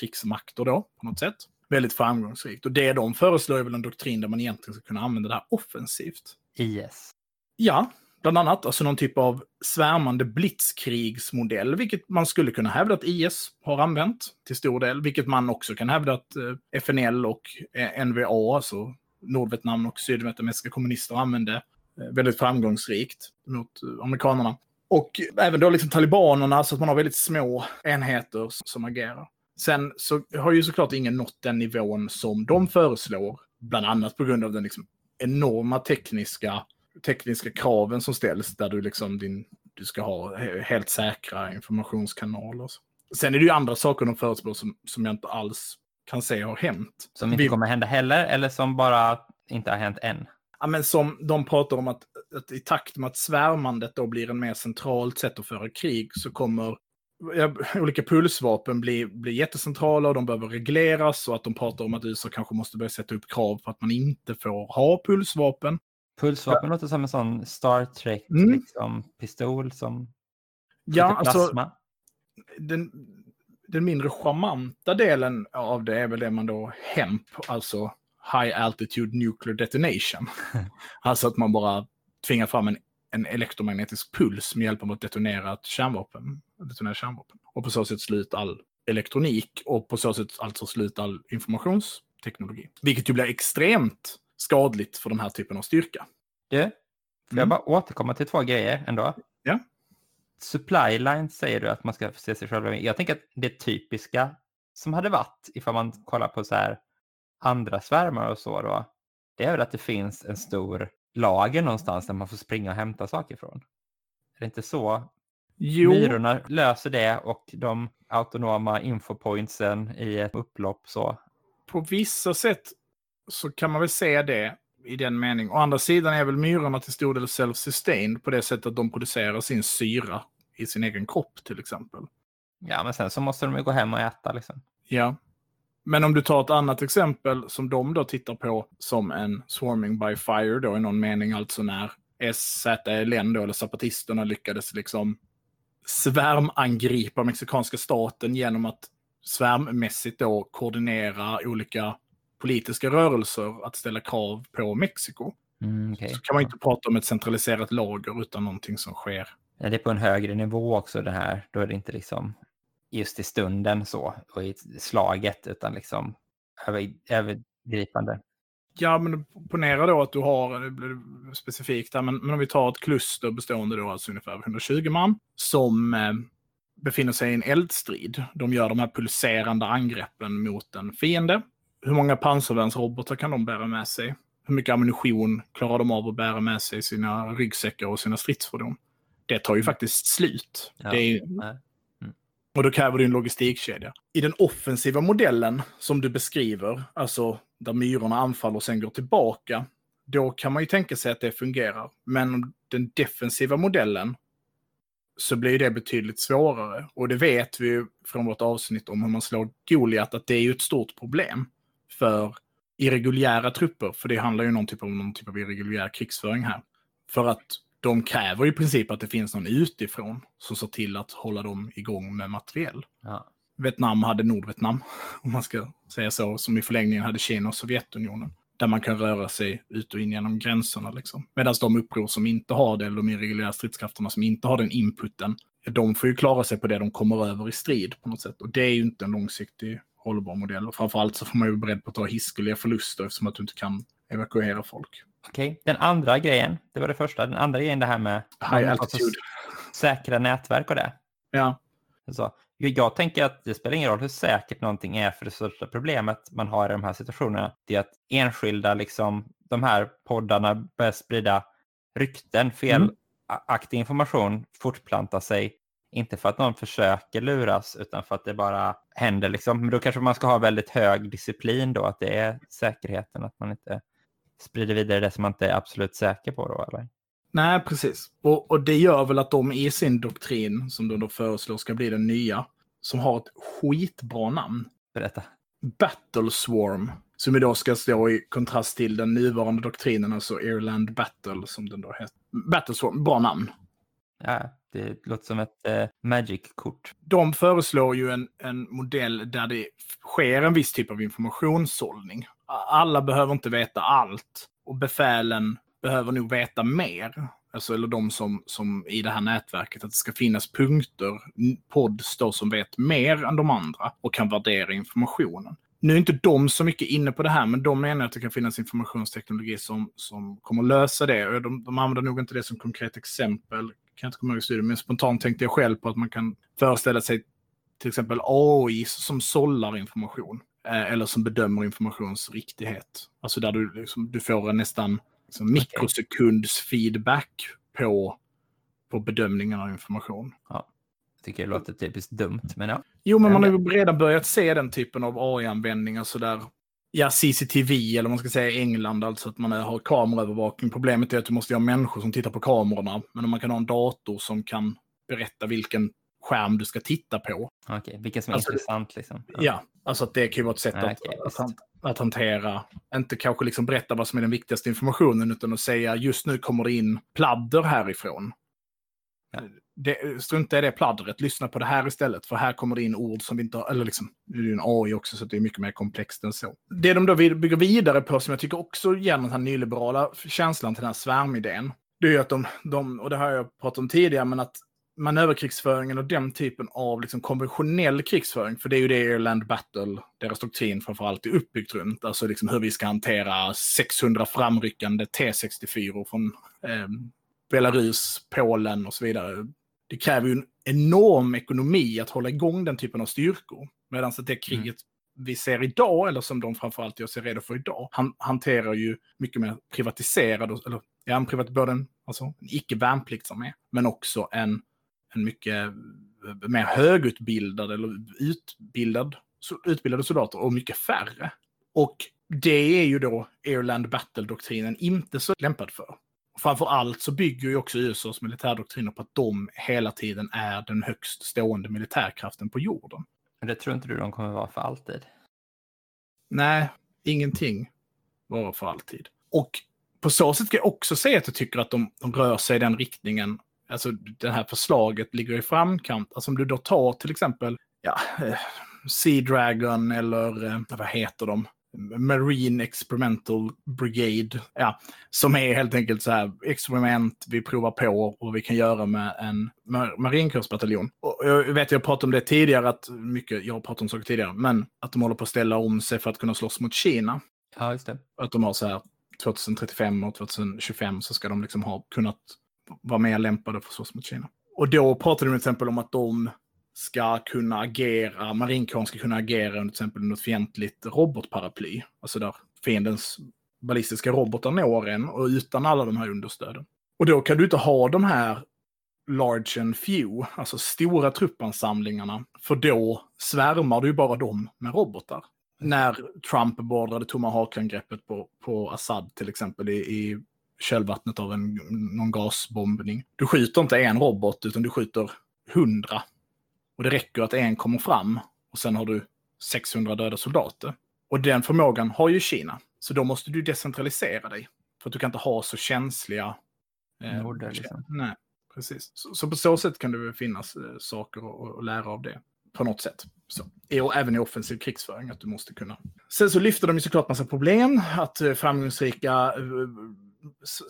Speaker 2: krigsmakter då, på något sätt. Väldigt framgångsrikt. Och det de föreslår är väl en doktrin där man egentligen ska kunna använda det här offensivt.
Speaker 3: IS.
Speaker 2: Ja, bland annat, alltså någon typ av svärmande blitzkrigsmodell, vilket man skulle kunna hävda att IS har använt till stor del, vilket man också kan hävda att eh, FNL och eh, NVA, alltså Nordvietnam och sydvietnamesiska kommunister använde eh, väldigt framgångsrikt mot amerikanerna. Och även då liksom talibanerna, så att man har väldigt små enheter som agerar. Sen så har ju såklart ingen nått den nivån som de föreslår, bland annat på grund av den liksom enorma tekniska, tekniska kraven som ställs, där du liksom din, du ska ha helt säkra informationskanaler. Sen är det ju andra saker de förespråkar som, som jag inte alls kan se har hänt.
Speaker 3: Som inte
Speaker 2: Vi-
Speaker 3: kommer hända heller, eller som bara inte har hänt än?
Speaker 2: Ja, men som de pratar om att, att i takt med att svärmandet då blir en mer centralt sätt att föra krig så kommer ja, olika pulsvapen bli, bli jättecentrala och de behöver regleras och att de pratar om att USA kanske måste börja sätta upp krav på att man inte får ha pulsvapen.
Speaker 3: Pulsvapen låter som en sån Star Trek
Speaker 2: Mm.
Speaker 3: liksom, pistol som
Speaker 2: Ja, alltså
Speaker 3: plasma.
Speaker 2: den, den mindre charmanta delen av det är väl det man då HEMP, alltså High Altitude Nuclear Detonation. *laughs* alltså att man bara tvingar fram en, en elektromagnetisk puls med hjälp av att detonera ett kärnvapen. Detonera kärnvapen. Och på så sätt sluta all elektronik och på så sätt alltså sluta all informationsteknologi. Vilket ju blir extremt skadligt för den här typen av styrka.
Speaker 3: Du, får jag
Speaker 2: Mm.
Speaker 3: bara återkomma till två grejer ändå?
Speaker 2: Ja.
Speaker 3: Supply line säger du att man ska se sig själv. Jag tänker att det typiska som hade varit ifall man kollar på så här andra svärmar och så då, det är väl att det finns en stor lager någonstans där man får springa och hämta saker från. Är det inte så
Speaker 2: Jo,
Speaker 3: Myrorna löser det och de autonoma infopointsen i ett upplopp så.
Speaker 2: på vissa sätt så kan man väl säga det i den mening. Å andra sidan är väl myrorna till stor del self-sustained på det sättet att de producerar sin syra i sin egen kropp till exempel.
Speaker 3: Ja, men sen så måste de ju gå hem och äta liksom.
Speaker 2: Ja. Men om du tar ett annat exempel som de då tittar på som en swarming by fire då i någon mening, alltså när SZLN då, eller zapatisterna lyckades liksom svärmangripa mexikanska staten genom att svärmmässigt då koordinera olika politiska rörelser att ställa krav på Mexiko.
Speaker 3: Mm, okej.
Speaker 2: Så kan man inte prata om ett centraliserat lager utan någonting som sker.
Speaker 3: Ja, det är på en högre nivå också det här. Då är det inte liksom just i stunden så och i slaget utan liksom över, övergripande.
Speaker 2: Ja, men ponera då att du har, det blir specifikt här, men, men om vi tar ett kluster bestående då alltså ungefär 120 man som eh, befinner sig i en eldstrid. De gör de här pulserande angreppen mot en fiende. Hur många pansarvärnsrobotar kan de bära med sig? Hur mycket ammunition klarar de av att bära med sig i sina ryggsäckar och sina stridsfordon? Det tar ju faktiskt slut.
Speaker 3: Ja.
Speaker 2: Det är, ju-
Speaker 3: Nej.
Speaker 2: och då kräver det en logistikkedja. I den offensiva modellen som du beskriver, alltså där myrorna anfaller och sen går tillbaka, då kan man ju tänka sig att det fungerar. Men den defensiva modellen så blir det betydligt svårare. Och det vet vi ju från vårt avsnitt om hur man slår Goliat, att det är ju ett stort problem för irreguljära trupper. För det handlar ju någon typ om någon typ av irreguljär krigsföring här. För att de kräver i princip att det finns någon utifrån som ser till att hålla dem igång med materiell.
Speaker 3: Ja.
Speaker 2: Vietnam hade Nordvietnam, *laughs* om man ska säga så, som i förlängningen hade Kina och Sovjetunionen. Där man kan röra sig ut och in genom gränserna. Liksom. Medan de uppror som inte har det, eller de irreguljära stridskrafterna som inte har den inputen, de får ju klara sig på det de kommer över i strid på något sätt. Och det är ju inte en långsiktig hållbar modell. Och framförallt så får man ju vara beredd på att ta hiskeliga förluster eftersom att du inte kan evakuera folk.
Speaker 3: Okej, den andra grejen, det var det första. Den andra grejen det här med
Speaker 2: High altitude.
Speaker 3: säkra nätverk och det.
Speaker 2: Ja,
Speaker 3: Så, jag- tänker att det spelar ingen roll hur säkert någonting är för det största problemet man har i de här situationerna. Det är att enskilda, liksom, de här poddarna börjar sprida rykten, felaktig information fortplantar sig. Inte för att någon försöker luras utan för att det bara händer. Liksom. Men då kanske man ska ha väldigt hög disciplin då, att det är säkerheten, att man inte sprider vidare det som man inte är absolut säker på då, eller?
Speaker 2: Nej, precis. Och, och det gör väl att de i sin doktrin, som de då föreslår ska bli den nya, som har ett skitbra namn,
Speaker 3: Berätta.
Speaker 2: Battle Swarm, som idag ska stå i kontrast till den nuvarande doktrinen, alltså Airland Battle, som den då heter. Battle Swarm, bra namn.
Speaker 3: Ja, det låter som ett eh, Magic-kort.
Speaker 2: De föreslår ju en, en modell där det sker en viss typ av informationssållning. Alla behöver inte veta allt och befälen behöver nog veta mer alltså, eller de som, som i det här nätverket, att det ska finnas punkter, pods då som vet mer än de andra och kan värdera informationen. Nu är inte de så mycket inne på det här, men de menar att det kan finnas informationsteknologi som, som kommer lösa det. De, de använder nog inte det som konkret exempel, kan jag inte komma ihåg studien, men spontant tänkte jag själv på att man kan föreställa sig till exempel AI som sållar information. Eh, eller som bedömer informations riktighet. Alltså där du, liksom, du får en nästan liksom, mikrosekunds feedback på, på bedömningen av information.
Speaker 3: Ja, jag tycker det låter typiskt dumt, men ja.
Speaker 2: Jo, men man har ju redan börjat se den typen av AI-användning, alltså där ja, CCTV, eller man ska säga England, alltså att man har kameraövervakning. Problemet är att du måste ha människor som tittar på kamerorna, men om man kan ha en dator som kan berätta vilken skärm du ska titta på.
Speaker 3: Okej, okay, vilken som är alltså, intressant liksom.
Speaker 2: Ja. ja, alltså att det kan ju vara ett sätt att, okay, att, att, att, hantera, inte kanske liksom berätta vad som är den viktigaste informationen, utan att säga just nu kommer det in pladder härifrån. Ja. Det, strunta i det pladdret, lyssna på det här istället, för här kommer det in ord som vi inte har, eller liksom, det är ju en AI också, så det är mycket mer komplext än så. Det de då bygger vidare på, som jag tycker också ger den här nyliberala känslan till den här svärmidén, det är ju att de, de, och det har jag pratat om tidigare, men att manöverkrigsföringen och den typen av liksom konventionell krigsföring, för det är ju det Irland Battle, deras doktrin framförallt är uppbyggt runt, alltså liksom hur vi ska hantera 600 framryckande T64 från eh, Belarus, Polen och så vidare. Det kräver ju en enorm ekonomi att hålla igång den typen av styrkor. Medan det mm. kriget mm. vi ser idag, eller som de framförallt gör sig redo för idag, han, hanterar ju mycket mer privatiserad, eller ja, en privat, både en, alltså, en icke värnpliktsarmé, men också en en mycket mer högutbildad eller utbildad, utbildade soldater och mycket färre. Och det är ju då Airland Battle-doktrinen inte så lämpad för. Framför allt så bygger ju också USAs militärdoktriner på att de hela tiden är den högst stående militärkraften på jorden.
Speaker 3: Men det tror inte du de kommer vara för alltid?
Speaker 2: Nej, ingenting vara för alltid. Och på så sätt ska jag också säga att jag tycker att de, de rör sig i den riktningen alltså det här förslaget ligger i framkant. Alltså om du då tar till exempel, ja, eh, Sea Dragon eller eh, vad heter de? Marine Experimental Brigade, ja, som är helt enkelt så här experiment vi provar på och vi kan göra med en mar marinkårsbataljon. Och jag vet, jag pratade om det tidigare, att mycket, jag har pratat om saker tidigare, men att de håller på att ställa om sig för att kunna slåss mot Kina.
Speaker 3: Ja, just det.
Speaker 2: Att de har så här 2035 och 2025 så ska de liksom ha kunnat vara mer lämpade för att slåss mot Kina. Och då pratade de till exempel om att de ska kunna agera, marinkåren ska kunna agera under till exempel ett fientligt robotparaply. Alltså där fiendens ballistiska robotar når en och utan alla de här understöden. Och då kan du inte ha de här large and few, alltså stora truppansamlingarna, för då svärmar du ju bara dem med robotar. När Trump beordrade tomahawk-angreppet på, på Assad till exempel i, i kölvattnet av en, någon gasbombning. Du skjuter inte en robot utan du skjuter hundra. Och det räcker att en kommer fram och sen har du 600 döda soldater. Och den förmågan har ju Kina. Så då måste du decentralisera dig. För att du kan inte ha så känsliga...
Speaker 3: Eh, Norder, liksom.
Speaker 2: Nej, precis. Så, så, på så sätt kan det väl finnas eh, saker att lära av det. På något sätt. Så. Och även i offensiv krigsföring, att du måste kunna. Sen så lyfter de ju såklart massa problem. Att eh, framgångsrika eh,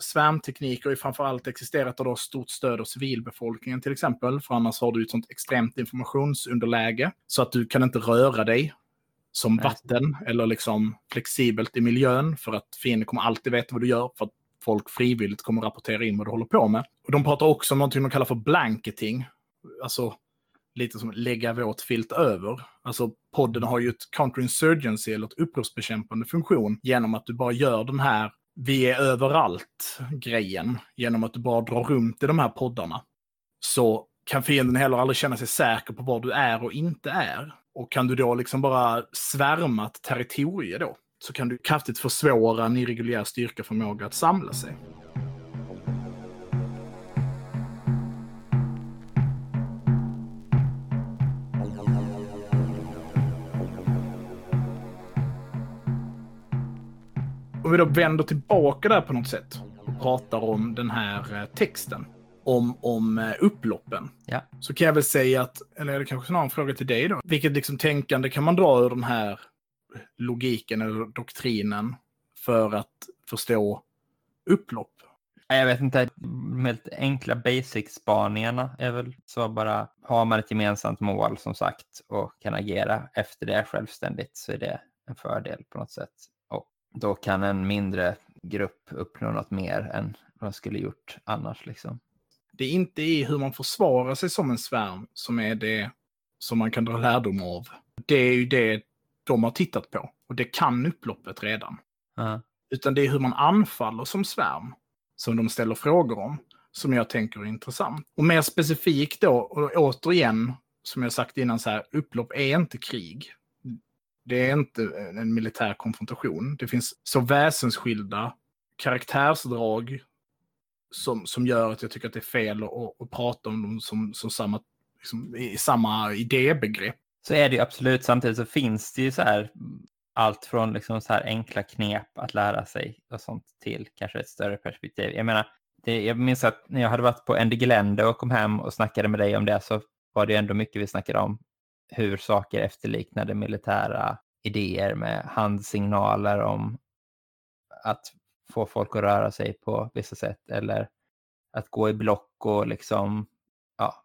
Speaker 2: svärmtekniker har framförallt existerat och då stort stöd av civilbefolkningen till exempel. För annars har du ett sånt extremt informationsunderläge så att du kan inte röra dig som vatten eller liksom flexibelt i miljön för att fienden kommer alltid veta vad du gör för att folk frivilligt kommer rapportera in vad du håller på med. Och de pratar också om något de kallar för blanketing. Alltså lite som lägga vårt filt över. Alltså podden har ju ett counterinsurgency eller ett upprorsbekämpande funktion genom att du bara gör den här vi är överallt-grejen genom att du bara drar runt i de här poddarna. Så kan fienden heller aldrig känna sig säker på var du är och inte är. Och kan du då liksom bara svärma ett territorium då, så kan du kraftigt försvåra en irreguljär styrkeförmåga att samla sig. Om vi då vänder tillbaka där på något sätt och pratar om den här eh, texten, om, om eh, upploppen,
Speaker 3: ja.
Speaker 2: så kan jag väl säga att, eller är det kanske snarare en fråga till dig då, vilket liksom tänkande kan man dra ur den här logiken eller doktrinen för att förstå upplopp?
Speaker 3: Jag vet inte, de helt enkla basic-spaningarna är väl så bara, har man ett gemensamt mål som sagt och kan agera efter det självständigt så är det en fördel på något sätt. Då kan en mindre grupp uppnå något mer än vad de skulle gjort annars liksom.
Speaker 2: Det är inte i hur man försvarar sig som en svärm som är det som man kan dra lärdom av. Det är ju det de har tittat på. Och det kan upploppet redan.
Speaker 3: Ja.
Speaker 2: Utan det är hur man anfaller som svärm som de ställer frågor om, som jag tänker är intressant. Och mer specifikt då, och återigen, som jag sagt innan, så här, upplopp är inte krig. Det är inte en militär konfrontation. Det finns så väsensskilda karaktärsdrag som, som gör att jag tycker att det är fel att, att prata om dem som, som samma, liksom, i samma idébegrepp.
Speaker 3: Så är det ju absolut. Samtidigt så finns det ju så här allt från liksom så här enkla knep att lära sig och sånt till kanske ett större perspektiv. Jag menar, det, jag minns att när jag hade varit på Endy Gelände och kom hem och snackade med dig om det så var det ändå mycket vi snackade om hur saker efterliknade militära idéer med handsignaler om att få folk att röra sig på vissa sätt eller att gå i block och liksom, ja,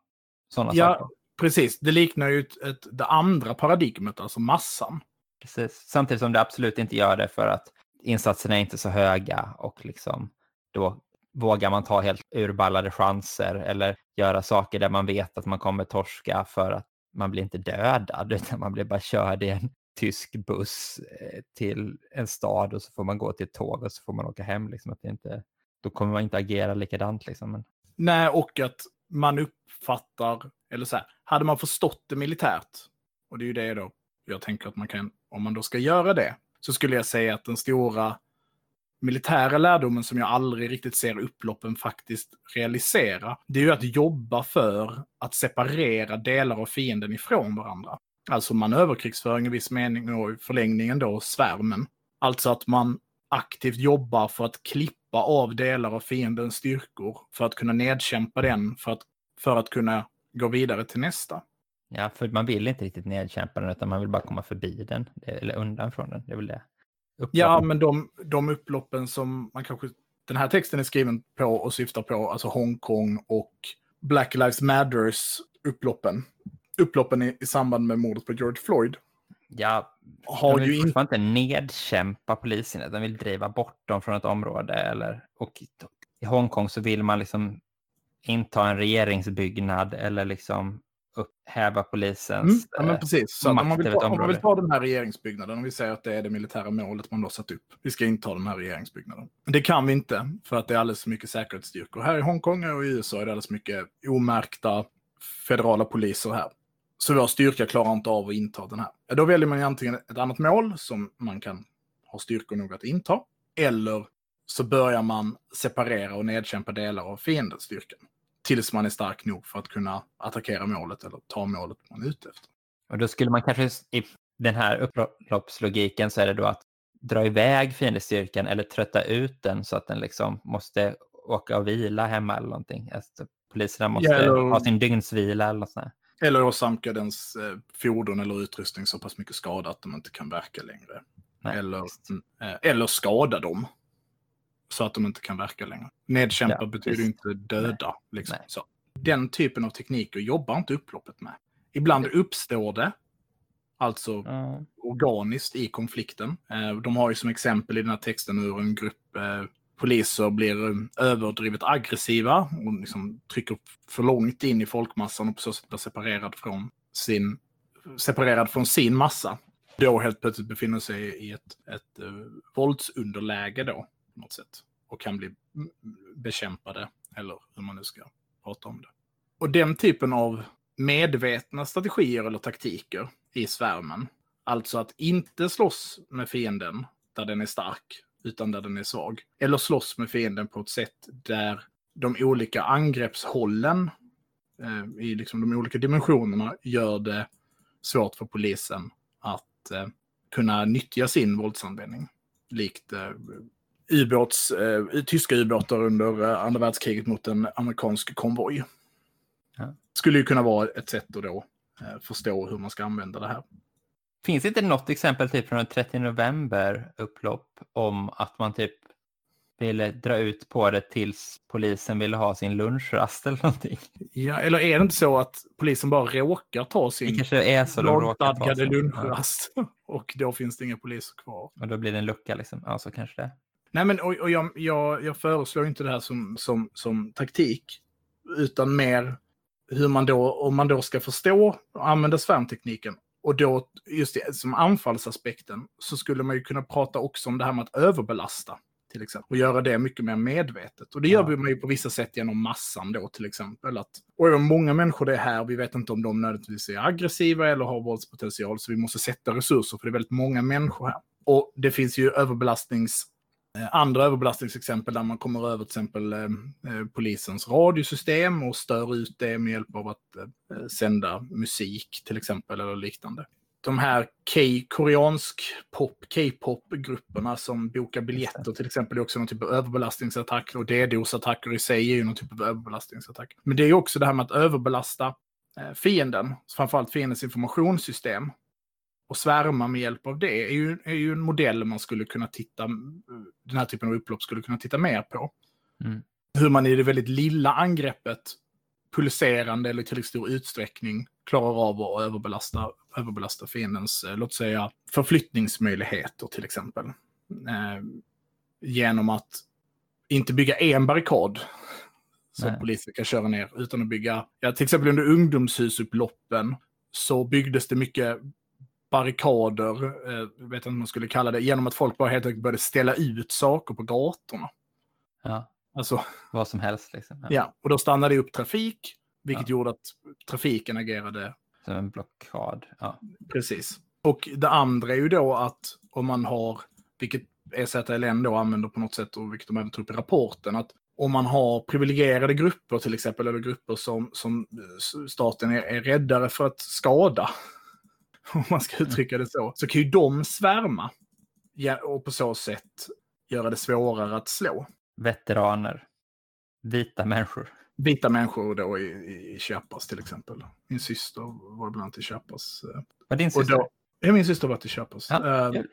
Speaker 3: sådana
Speaker 2: Ja,
Speaker 3: saker.
Speaker 2: precis. Det liknar ju ett, ett, det andra paradigmet, alltså massan.
Speaker 3: Precis. Samtidigt som det absolut inte gör det för att insatserna är inte så höga och liksom då vågar man ta helt urballade chanser eller göra saker där man vet att man kommer torska för att man blir inte dödad *laughs* utan man blir bara körd i en tysk buss eh, till en stad och så får man gå till ett tåg och så får man åka hem. Liksom, att det inte, då kommer man inte agera likadant. Liksom. Men,
Speaker 2: Nej, och att man uppfattar, eller så här, hade man förstått det militärt, och det är ju det då jag tänker att man kan, om man då ska göra det, så skulle jag säga att den stora militära lärdomen som jag aldrig riktigt ser upploppen faktiskt realisera, det är ju att jobba för att separera delar av fienden ifrån varandra. Alltså manöverkrigsföring i viss mening och i förlängningen då svärmen. Alltså att man aktivt jobbar för att klippa av delar av fiendens styrkor för att kunna nedkämpa den, för att, för att kunna gå vidare till nästa.
Speaker 3: ja, för man vill inte riktigt nedkämpa den utan man vill bara komma förbi den eller undan från den. Det är väl det.
Speaker 2: Ja,
Speaker 3: Upploppen.
Speaker 2: men de, de upploppen som man kanske... Den här texten är skriven på och syftar på, alltså Hongkong och Black Lives Matters upploppen. Upploppen i, i samband med mordet på George Floyd
Speaker 3: ja,
Speaker 2: har
Speaker 3: de
Speaker 2: ju
Speaker 3: vill
Speaker 2: inte...
Speaker 3: fortfarande inte nedkämpa polisen, de vill driva bort dem från ett område. Eller, och i Hongkong så vill man liksom inta en regeringsbyggnad eller liksom upphäva polisens...
Speaker 2: Mm, ja, men
Speaker 3: eh,
Speaker 2: precis. Så att om, man
Speaker 3: makt
Speaker 2: vill ta, om man vill ta den här regeringsbyggnaden, om vi säger att det är det militära målet man då satt upp. Vi ska inta den här regeringsbyggnaden. Det kan vi inte, för att det är alldeles för mycket säkerhetsstyrkor. Här i Hongkong och i USA är det alldeles mycket omärkta federala poliser här. Så vår styrka klarar inte av att inta den här. Då väljer man antingen ett annat mål som man kan ha styrkor nog att inta. Eller så börjar man separera och nedkämpa delar av fiendens styrka. Tills man är stark nog för att kunna attackera målet eller ta målet man är ute efter.
Speaker 3: Och då skulle man kanske i den här upploppslogiken så är det då att dra iväg fiendestyrkan eller trötta ut den så att den liksom måste åka och vila hemma eller någonting. Alltså, poliserna måste
Speaker 2: eller-
Speaker 3: ha sin dygnsvila eller något sånt. här.
Speaker 2: Eller åsamka dens eh, fordon eller utrustning så pass mycket skada att de inte kan verka längre.
Speaker 3: Nej,
Speaker 2: eller, mm, eh, eller skada dem. Så att de inte kan verka längre. Nedkämpa
Speaker 3: Ja,
Speaker 2: betyder
Speaker 3: visst.
Speaker 2: inte döda. Liksom. Den typen av tekniker jobbar inte upploppet med. Ibland uppstår det, alltså
Speaker 3: Ja.
Speaker 2: organiskt i konflikten. Eh, De har ju som exempel i den här texten hur en grupp eh, poliser blir eh, överdrivet aggressiva och liksom trycker för långt in i folkmassan och på så sätt blir separerad från sin, separerad från sin massa. Då helt plötsligt befinner sig i ett, ett uh, våldsunderläge då, på något sätt. Och kan bli bekämpade, eller hur man nu ska prata om det. Och den typen av medvetna strategier eller taktiker i svärmen. Alltså att inte slåss med fienden där den är stark, utan där den är svag. Eller slåss med fienden på ett sätt där de olika angreppshållen eh, i liksom de olika dimensionerna gör det svårt för polisen att eh, kunna nyttja sin våldsanvändning. Likt eh, ubåts, eh, tyska ubåtar under eh, andra världskriget mot en amerikansk konvoj.
Speaker 3: Ja.
Speaker 2: Skulle ju kunna vara ett sätt att då eh, förstå hur man ska använda det här.
Speaker 3: Finns inte något exempel typ från den 30 november upplopp om att man typ ville dra ut på det tills polisen ville ha sin lunchrast eller någonting.
Speaker 2: Ja, eller är det inte så att polisen bara råkar ta
Speaker 3: Det
Speaker 2: sin
Speaker 3: är
Speaker 2: lagstadgade lunchrast *laughs* och då finns det inga poliser kvar?
Speaker 3: Och då blir det en lucka liksom. Ja, så kanske det.
Speaker 2: Nej, men och, och jag, jag, jag föreslår inte det här som, som, som taktik, utan mer hur man då, om man då ska förstå och använda svärmtekniken, och då just det, som anfallsaspekten, så skulle man ju kunna prata också om det här med att överbelasta, till exempel, och göra det mycket mer medvetet. Och det gör
Speaker 3: Ja.
Speaker 2: man ju på vissa sätt genom massan då, till exempel. Att, och många människor det är här, vi vet inte om de nödvändigtvis är aggressiva eller har våldspotential, så vi måste sätta resurser, för det är väldigt många människor här. Och det finns ju överbelastnings Andra överbelastningsexempel där man kommer över till exempel eh, eh, polisens radiosystem och stör ut det med hjälp av att eh, sända musik till exempel eller liknande. De här koreansk pop, K-pop-grupperna som bokar biljetter till exempel är också någon typ av överbelastningsattack och DDoS-attacker i sig är ju någon typ av överbelastningsattack. Men det är ju också det här med att överbelasta eh, fienden, framförallt fiendens informationssystem och svärma med hjälp av det är ju, är ju en modell man skulle kunna titta, den här typen av upplopp skulle kunna titta mer på.
Speaker 3: Mm.
Speaker 2: Hur man i det väldigt lilla angreppet, pulserande eller tillräckligt stor utsträckning, klarar av att överbelasta, överbelasta fiendens, eh, låt säga, förflyttningsmöjligheter till exempel. Eh, genom att inte bygga en barrikad som polisen kan köra ner, utan att bygga, ja, till exempel under ungdomshusupploppen så byggdes det mycket barrikader, eh, vet inte vad man skulle kalla det, genom att folk bara helt enkelt började ställa ut saker på gatorna.
Speaker 3: Ja,
Speaker 2: Alltså,
Speaker 3: vad som helst liksom.
Speaker 2: ja, och då stannade det upp trafik, vilket
Speaker 3: Ja.
Speaker 2: gjorde att trafiken agerade
Speaker 3: Som en blockad. Ja.
Speaker 2: precis. Och det andra är ju då att om man har, vilket EZLN då använder på något sätt och vilket de även tar upp i rapporten, att om man har privilegierade grupper till exempel, eller grupper som, som staten är, är räddare för att skada, *laughs* om man ska uttrycka det så, så kan ju de svärma och på så sätt göra det svårare att slå.
Speaker 3: Veteraner. Vita människor.
Speaker 2: Vita människor då i, i, Chiapas till exempel. Min syster var ibland i Chiapas. eh,
Speaker 3: Var din syster?
Speaker 2: då, ja, min syster var till Chiapas.
Speaker 3: Ja, kul.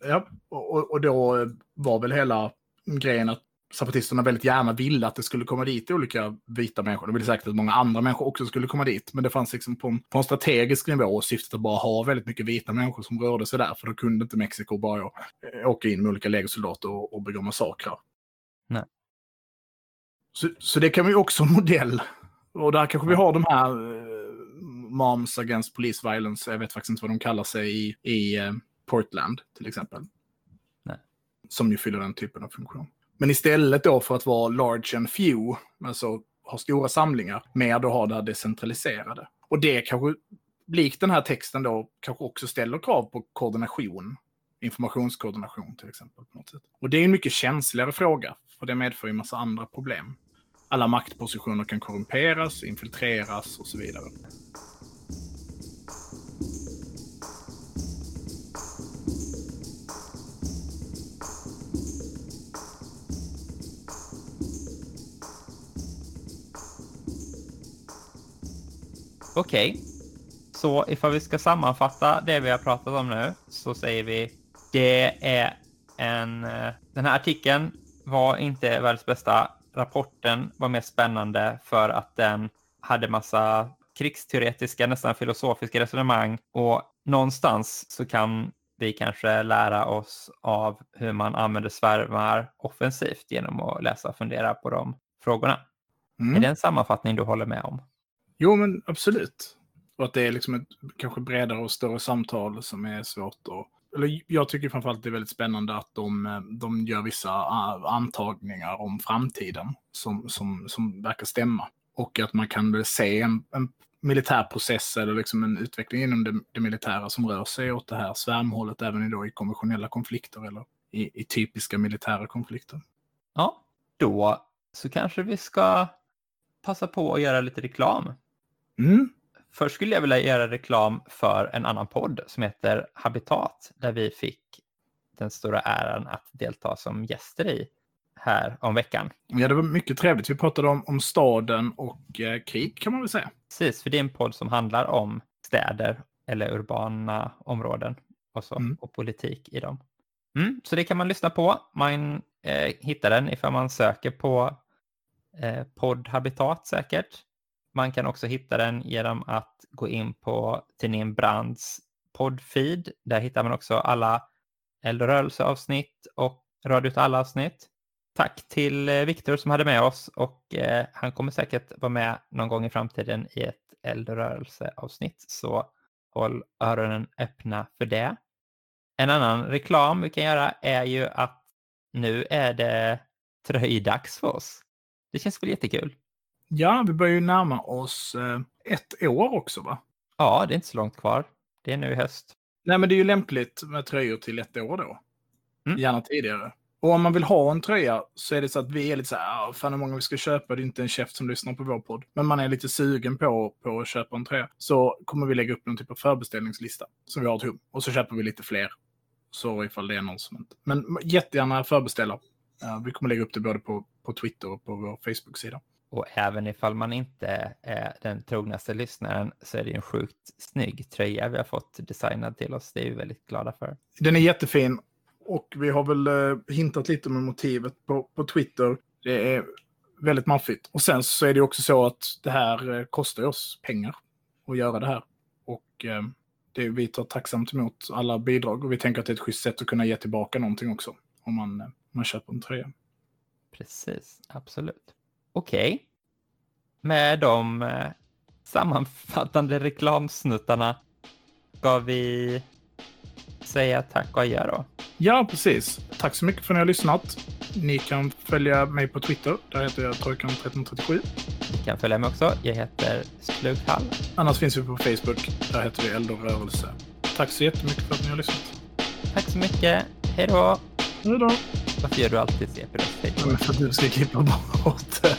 Speaker 2: ja, och, och då var väl hela grejen att zapatisterna väldigt gärna ville att det skulle komma dit olika vita människor. De ville säkert att många andra människor också skulle komma dit. Men det fanns liksom på en, på en strategisk nivå och syftet att bara ha väldigt mycket vita människor som rörde sig där. För då kunde inte Mexiko bara eh, åka in med olika legosoldater och, och begå massakrar.
Speaker 3: Nej.
Speaker 2: Så, så det kan vi också *laughs* modell. Och där kanske vi har de här eh, Moms Against Police Violence, jag vet faktiskt inte vad de kallar sig i, i eh, Portland till exempel.
Speaker 3: Nej.
Speaker 2: Som ju fyller den typen av funktion. Men istället då för att vara large and few, alltså ha stora samlingar, mer då ha det här decentraliserade. Och det kanske, likt den här texten då, kanske också ställer krav på koordination. Informationskoordination till exempel. på något sätt. Och det är en mycket känsligare fråga, för det medför ju massa andra problem. Alla maktpositioner kan korrumperas, infiltreras och så vidare.
Speaker 3: Okej. Så ifall vi ska sammanfatta det vi har pratat om nu så säger vi det är en... eh, Den här artikeln var inte världens bästa. Rapporten var mer spännande för att den hade massa krigsteoretiska, nästan filosofiska resonemang och någonstans så kan vi kanske lära oss av hur man använder svärmar offensivt genom att läsa och fundera på de frågorna.
Speaker 2: Mm.
Speaker 3: Är det en sammanfattning du håller med om?
Speaker 2: Jo, men absolut. Och att det är liksom ett kanske bredare och större samtal som är svårt att... Eller jag tycker framförallt att det är väldigt spännande att de, eh, de gör vissa eh, antagningar om framtiden som, som, som verkar stämma. Och att man kan väl se en, en militär process eller liksom en utveckling inom det, det militära som rör sig åt det här svärmhållet även i, då, i konventionella konflikter eller i, i typiska militära konflikter.
Speaker 3: Ja, då så kanske vi ska passa på att göra lite reklam.
Speaker 2: Mm.
Speaker 3: Först skulle jag vilja göra reklam för en annan podd som heter Habitat, där vi fick den stora äran att delta som gäster i här om veckan.
Speaker 2: Ja, det var mycket trevligt. Vi pratade om, om staden och eh, krig kan man väl säga.
Speaker 3: Precis, för det är en podd som handlar om städer eller urbana områden och, så,
Speaker 2: Mm.
Speaker 3: och politik i dem. Mm, så det kan man lyssna på. Man eh, hitta den ifall man söker på eh, poddhabitat säkert. Man kan också hitta den genom att gå in på tidningen Brands poddfeed. Där hittar man också alla eldrörelseavsnitt och Radio åt alla avsnitt. Tack till eh, Viktor som hade med oss och eh, han kommer säkert vara med någon gång i framtiden i ett eldrörelseavsnitt. Så håll öronen öppna för det. En annan reklam vi kan göra är ju att nu är det tröjdags för oss. Det känns väl jättekul?
Speaker 2: Ja, vi börjar ju närma oss eh, ett år också va?
Speaker 3: Ja, det är inte så långt kvar. Det är nu i höst.
Speaker 2: Nej, men det är ju lämpligt med tröjor till ett år då.
Speaker 3: Mm.
Speaker 2: Gärna tidigare. Och om man vill ha en tröja så är det så att vi är lite så här, "Ah, fan hur många vi ska köpa, det är inte en chef som lyssnar på vår podd. Men man är lite sugen på, på att köpa en tröja. Så kommer vi lägga upp någon typ av förbeställningslista som vi har ett hum. Och så köper vi lite fler. Så ifall det är någon som inte... Men jättegärna förbeställa. Eh, vi kommer lägga upp det både på, på Twitter och på vår Facebook-sida.
Speaker 3: Och även ifall man inte är den trognaste lyssnaren så är det en sjukt snygg tröja vi har fått designad till oss. Det är vi väldigt glada för.
Speaker 2: Den är jättefin. Och vi har väl eh, hintat lite med motivet på, på Twitter. Det är väldigt maffigt. Och sen så är det också så att det här eh, kostar oss pengar att göra det här. Och eh, det, vi tar tacksamt emot alla bidrag och vi tänker att det är ett schysst sätt att kunna ge tillbaka någonting också. Om man, man köper en tröja.
Speaker 3: Precis, absolut. Okej. Med de eh, sammanfattande reklamsnuttarna ska vi säga tack och adjö då.
Speaker 2: Ja, precis. Tack så mycket för att ni har lyssnat. Ni kan följa mig på Twitter. Där heter jag Trojkan1337.
Speaker 3: Ni kan följa mig också. Jag heter Slughall.
Speaker 2: Annars finns vi på Facebook. Där heter vi Eld och rörelse. Tack så jättemycket för att ni har lyssnat.
Speaker 3: Tack så mycket. Hej då!
Speaker 2: Hej då!
Speaker 3: Varför gör du alltid CP-röst?
Speaker 2: För att du ska klippa bort det.